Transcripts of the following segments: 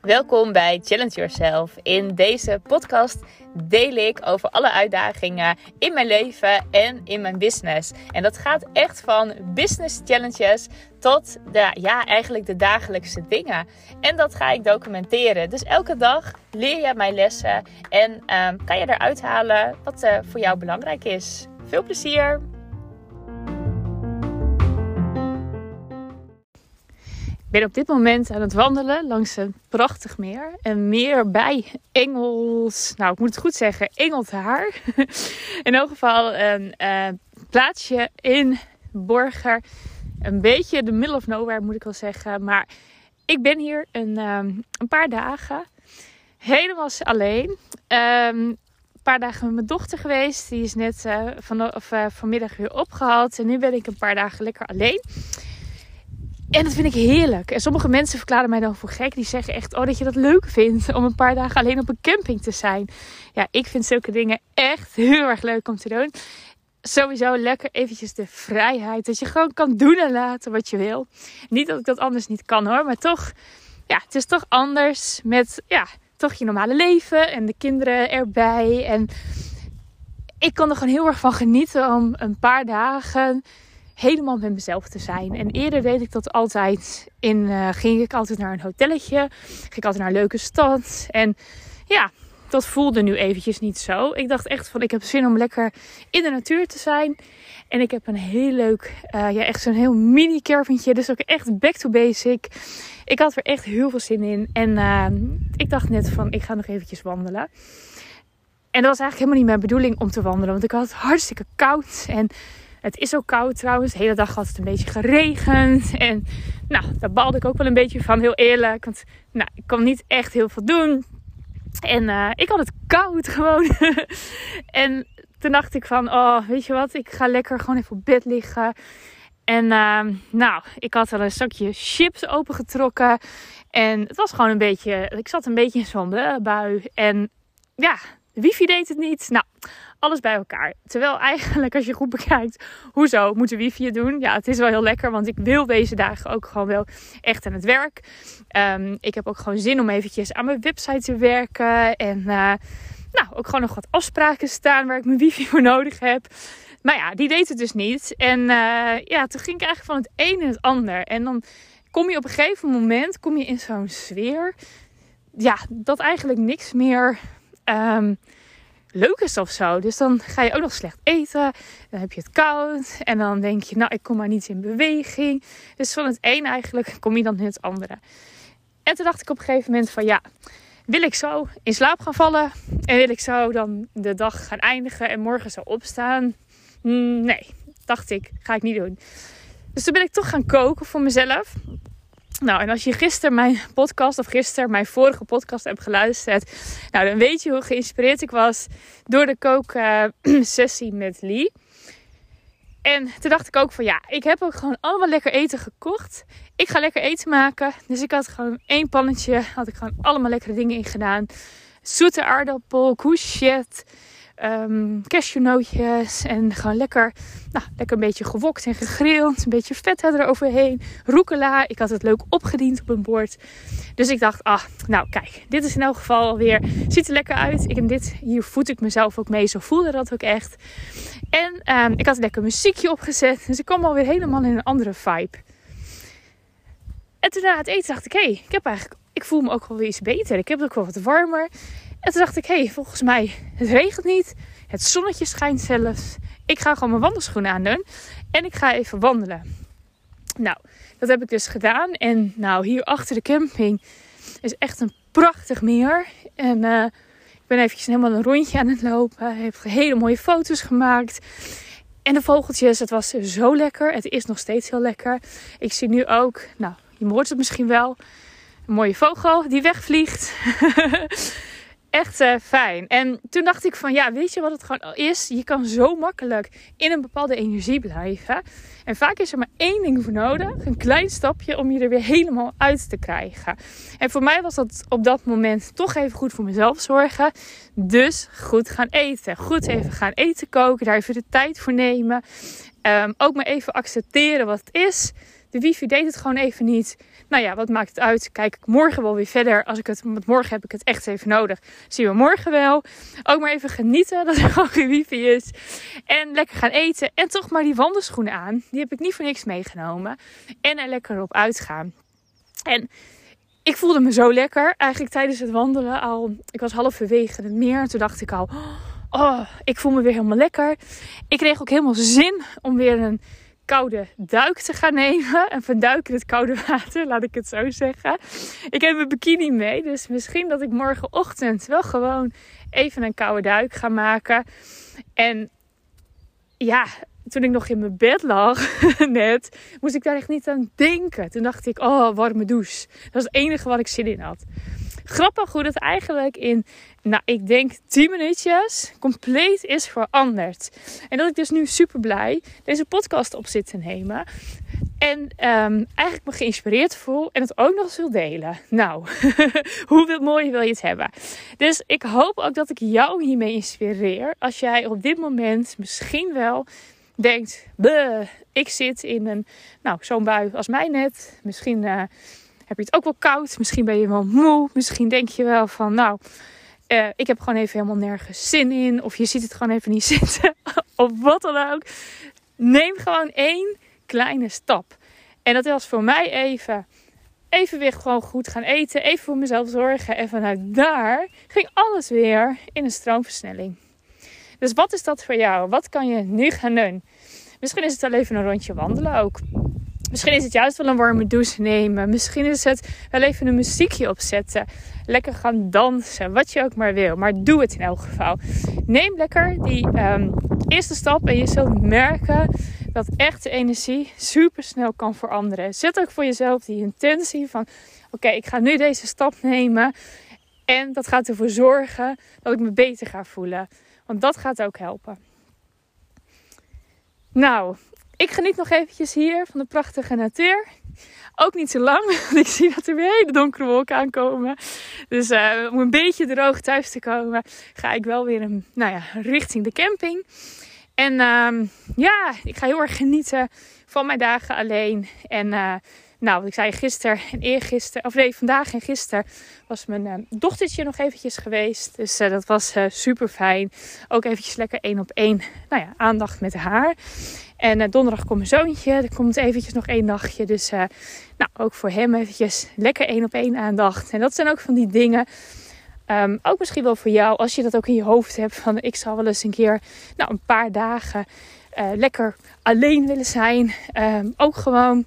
Welkom bij Challenge Yourself. In deze podcast deel ik over alle uitdagingen in mijn leven en in mijn business. En dat gaat echt van business challenges tot de, ja, eigenlijk de dagelijkse dingen. En dat ga ik documenteren. Dus elke dag leer je mijn lessen en um, kan je eruit halen wat uh, voor jou belangrijk is. Veel plezier! Ben op dit moment aan het wandelen langs een prachtig meer. Een meer bij Engels. Nou, ik moet het goed zeggen. Engeltaar. In elk geval een uh, plaatsje in Borger. Een beetje de middle of nowhere moet ik wel zeggen. Maar ik ben hier een, um, een paar dagen. Helemaal alleen. Um, een paar dagen met mijn dochter geweest. Die is net uh, van, of, uh, vanmiddag weer opgehaald. En nu ben ik een paar dagen lekker alleen. En dat vind ik heerlijk. En sommige mensen verklaren mij dan voor gek. Die zeggen echt, oh dat je dat leuk vindt om een paar dagen alleen op een camping te zijn. Ja, ik vind zulke dingen echt heel erg leuk om te doen. Sowieso lekker eventjes de vrijheid. Dat je gewoon kan doen en laten wat je wil. Niet dat ik dat anders niet kan hoor. Maar toch, ja, het is toch anders met, ja, toch je normale leven. En de kinderen erbij. En ik kon er gewoon heel erg van genieten om een paar dagen helemaal met mezelf te zijn. En eerder deed ik dat altijd. In, uh, ging ik altijd naar een hotelletje. Ging ik altijd naar een leuke stad. En ja, dat voelde nu eventjes niet zo. Ik dacht echt van, ik heb zin om lekker in de natuur te zijn. En ik heb een heel leuk, uh, ja echt zo'n heel mini caravantje. Dus ook echt back to basic. Ik had er echt heel veel zin in. En uh, ik dacht net van, ik ga nog eventjes wandelen. En dat was eigenlijk helemaal niet mijn bedoeling om te wandelen. Want ik had hartstikke koud. En het is ook koud trouwens. De hele dag had het een beetje geregend. En nou, daar balde ik ook wel een beetje van, heel eerlijk. Want nou, ik kon niet echt heel veel doen. En uh, ik had het koud gewoon. en toen dacht ik van, oh, weet je wat? Ik ga lekker gewoon even op bed liggen. En uh, nou, ik had al een zakje chips opengetrokken. En het was gewoon een beetje, ik zat een beetje in zo'n bui. En ja, wifi deed het niet. Nou, alles bij elkaar. Terwijl eigenlijk, als je goed bekijkt, hoezo moet de wifi het doen? Ja, het is wel heel lekker, want ik wil deze dagen ook gewoon wel echt aan het werk. Um, ik heb ook gewoon zin om eventjes aan mijn website te werken. En uh, nou, ook gewoon nog wat afspraken staan waar ik mijn wifi voor nodig heb. Maar ja, die deed het dus niet. En uh, ja, toen ging ik eigenlijk van het een in het ander. En dan kom je op een gegeven moment kom je in zo'n sfeer. Ja, dat eigenlijk niks meer um, leuk is of zo. Dus dan ga je ook nog slecht eten. Dan heb je het koud. En dan denk je, nou, ik kom maar niet in beweging. Dus van het een eigenlijk kom je dan in het andere. En toen dacht ik op een gegeven moment van ja, wil ik zo in slaap gaan vallen? En wil ik zo dan de dag gaan eindigen en morgen zo opstaan? Nee, dacht ik, ga ik niet doen. Dus toen ben ik toch gaan koken voor mezelf. Nou, en als je gisteren mijn podcast of gisteren mijn vorige podcast hebt geluisterd, nou, dan weet je hoe geïnspireerd ik was door de kooksessie met Lee. En toen dacht ik ook van ja, ik heb ook gewoon allemaal lekker eten gekocht. Ik ga lekker eten maken. Dus ik had gewoon één pannetje, had ik gewoon allemaal lekkere dingen in gedaan. Zoete aardappel, courgette, um, cashewnootjes en gewoon lekker, nou, lekker een beetje gewokt en gegrild. Een beetje vet eroverheen. Rucola. Ik had het leuk opgediend op een bord. Dus ik dacht, ah, nou kijk, dit is in elk geval weer, ziet er lekker uit. Ik, en dit, hier voed ik mezelf ook mee. Zo voelde dat ook echt. En um, ik had lekker muziekje opgezet. Dus ik kwam alweer helemaal in een andere vibe. En toen na het eten dacht ik, hé, hey, ik heb eigenlijk, ik voel me ook wel weer iets beter. Ik heb het ook wel wat warmer. En toen dacht ik, hé, hey, volgens mij, het regent niet. Het zonnetje schijnt zelfs. Ik ga gewoon mijn wandelschoenen aandoen. En ik ga even wandelen. Nou, dat heb ik dus gedaan. En nou, hier achter de camping is echt een prachtig meer. En uh, ik ben eventjes helemaal een rondje aan het lopen. Heb hele mooie foto's gemaakt. En de vogeltjes, het was zo lekker. Het is nog steeds heel lekker. Ik zie nu ook, nou, je hoort het misschien wel. Een mooie vogel die wegvliegt. echt uh, fijn. En toen dacht ik van ja, weet je wat het gewoon is? Je kan zo makkelijk in een bepaalde energie blijven. En vaak is er maar één ding voor nodig. Een klein stapje om je er weer helemaal uit te krijgen. En voor mij was dat op dat moment toch even goed voor mezelf zorgen. Dus goed gaan eten. Goed even gaan eten koken. Daar even de tijd voor nemen. Ehm, ook maar even accepteren wat het is. De wifi deed het gewoon even niet. Nou ja, wat maakt het uit? Kijk ik morgen wel weer verder. Als ik het, want morgen heb ik het echt even nodig. Zien we morgen wel. Ook maar even genieten dat er gewoon geen wifi is. En lekker gaan eten. En toch maar die wandelschoenen aan. Die heb ik niet voor niks meegenomen. En er lekker op uitgaan. En ik voelde me zo lekker. Eigenlijk tijdens het wandelen al. Ik was halverwege het meer. En toen dacht ik al. Oh, ik voel me weer helemaal lekker. Ik kreeg ook helemaal zin om weer een koude duik te gaan nemen. En verduiken in het koude water, laat ik het zo zeggen. Ik heb mijn bikini mee, dus misschien dat ik morgenochtend wel gewoon even een koude duik ga maken. En ja, toen ik nog in mijn bed lag, net, moest ik daar echt niet aan denken. Toen dacht ik, oh, warme douche. Dat was het enige wat ik zin in had. Grappig hoe dat eigenlijk in, nou, ik denk 10 minuutjes compleet is veranderd. En dat ik dus nu super blij deze podcast op zit te nemen. En um, eigenlijk me geïnspireerd voel en het ook nog eens wil delen. Nou, hoe mooi wil je het hebben? Dus ik hoop ook dat ik jou hiermee inspireer. Als jij op dit moment misschien wel denkt: ik zit in een, nou, zo'n bui als mij net. Misschien. Uh, heb je het ook wel koud? Misschien ben je wel moe. Misschien denk je wel van, nou, uh, ik heb gewoon even helemaal nergens zin in. Of je ziet het gewoon even niet zitten. of wat dan ook. Neem gewoon één kleine stap. En dat was voor mij even, even weer gewoon goed gaan eten. Even voor mezelf zorgen. En vanuit daar ging alles weer in een stroomversnelling. Dus wat is dat voor jou? Wat kan je nu gaan doen? Misschien is het wel even een rondje wandelen ook. Misschien is het juist wel een warme douche nemen. Misschien is het wel even een muziekje opzetten. Lekker gaan dansen. Wat je ook maar wil. Maar doe het in elk geval. Neem lekker die um, eerste stap. En je zult merken dat echt de energie super snel kan veranderen. Zet ook voor jezelf die intentie van: oké, ik ga nu deze stap nemen. En dat gaat ervoor zorgen dat ik me beter ga voelen. Want dat gaat ook helpen. Nou, ik geniet nog eventjes hier van de prachtige natuur. Ook niet zo lang, want ik zie dat er weer hele donkere wolken aankomen. Dus uh, om een beetje droog thuis te komen, ga ik wel weer een, nou ja, richting de camping. En uh, ja, ik ga heel erg genieten van mijn dagen alleen. En uh, nou, wat ik zei gisteren en eergisteren, of nee, vandaag en gisteren was mijn uh, dochtertje nog eventjes geweest. Dus uh, dat was uh, super fijn. Ook eventjes lekker één op één, nou ja, aandacht met haar. En donderdag komt mijn zoontje, er komt eventjes nog één dagje. Dus nou, ook voor hem eventjes lekker één op één aandacht. En dat zijn ook van die dingen... Um, ook misschien wel voor jou, als je dat ook in je hoofd hebt. Van ik zal wel eens een keer, nou, een paar dagen lekker alleen willen zijn. Um, ook gewoon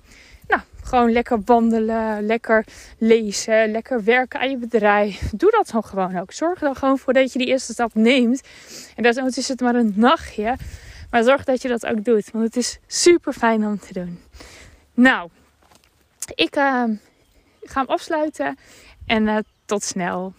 gewoon lekker wandelen, lekker lezen, lekker werken aan je bedrijf. Doe dat dan gewoon ook. Zorg er dan gewoon voor dat je die eerste stap neemt. En dat is het maar een nachtje. Maar zorg dat je dat ook doet. Want het is super fijn om te doen. Nou, ik uh, ga hem afsluiten. En uh, tot snel.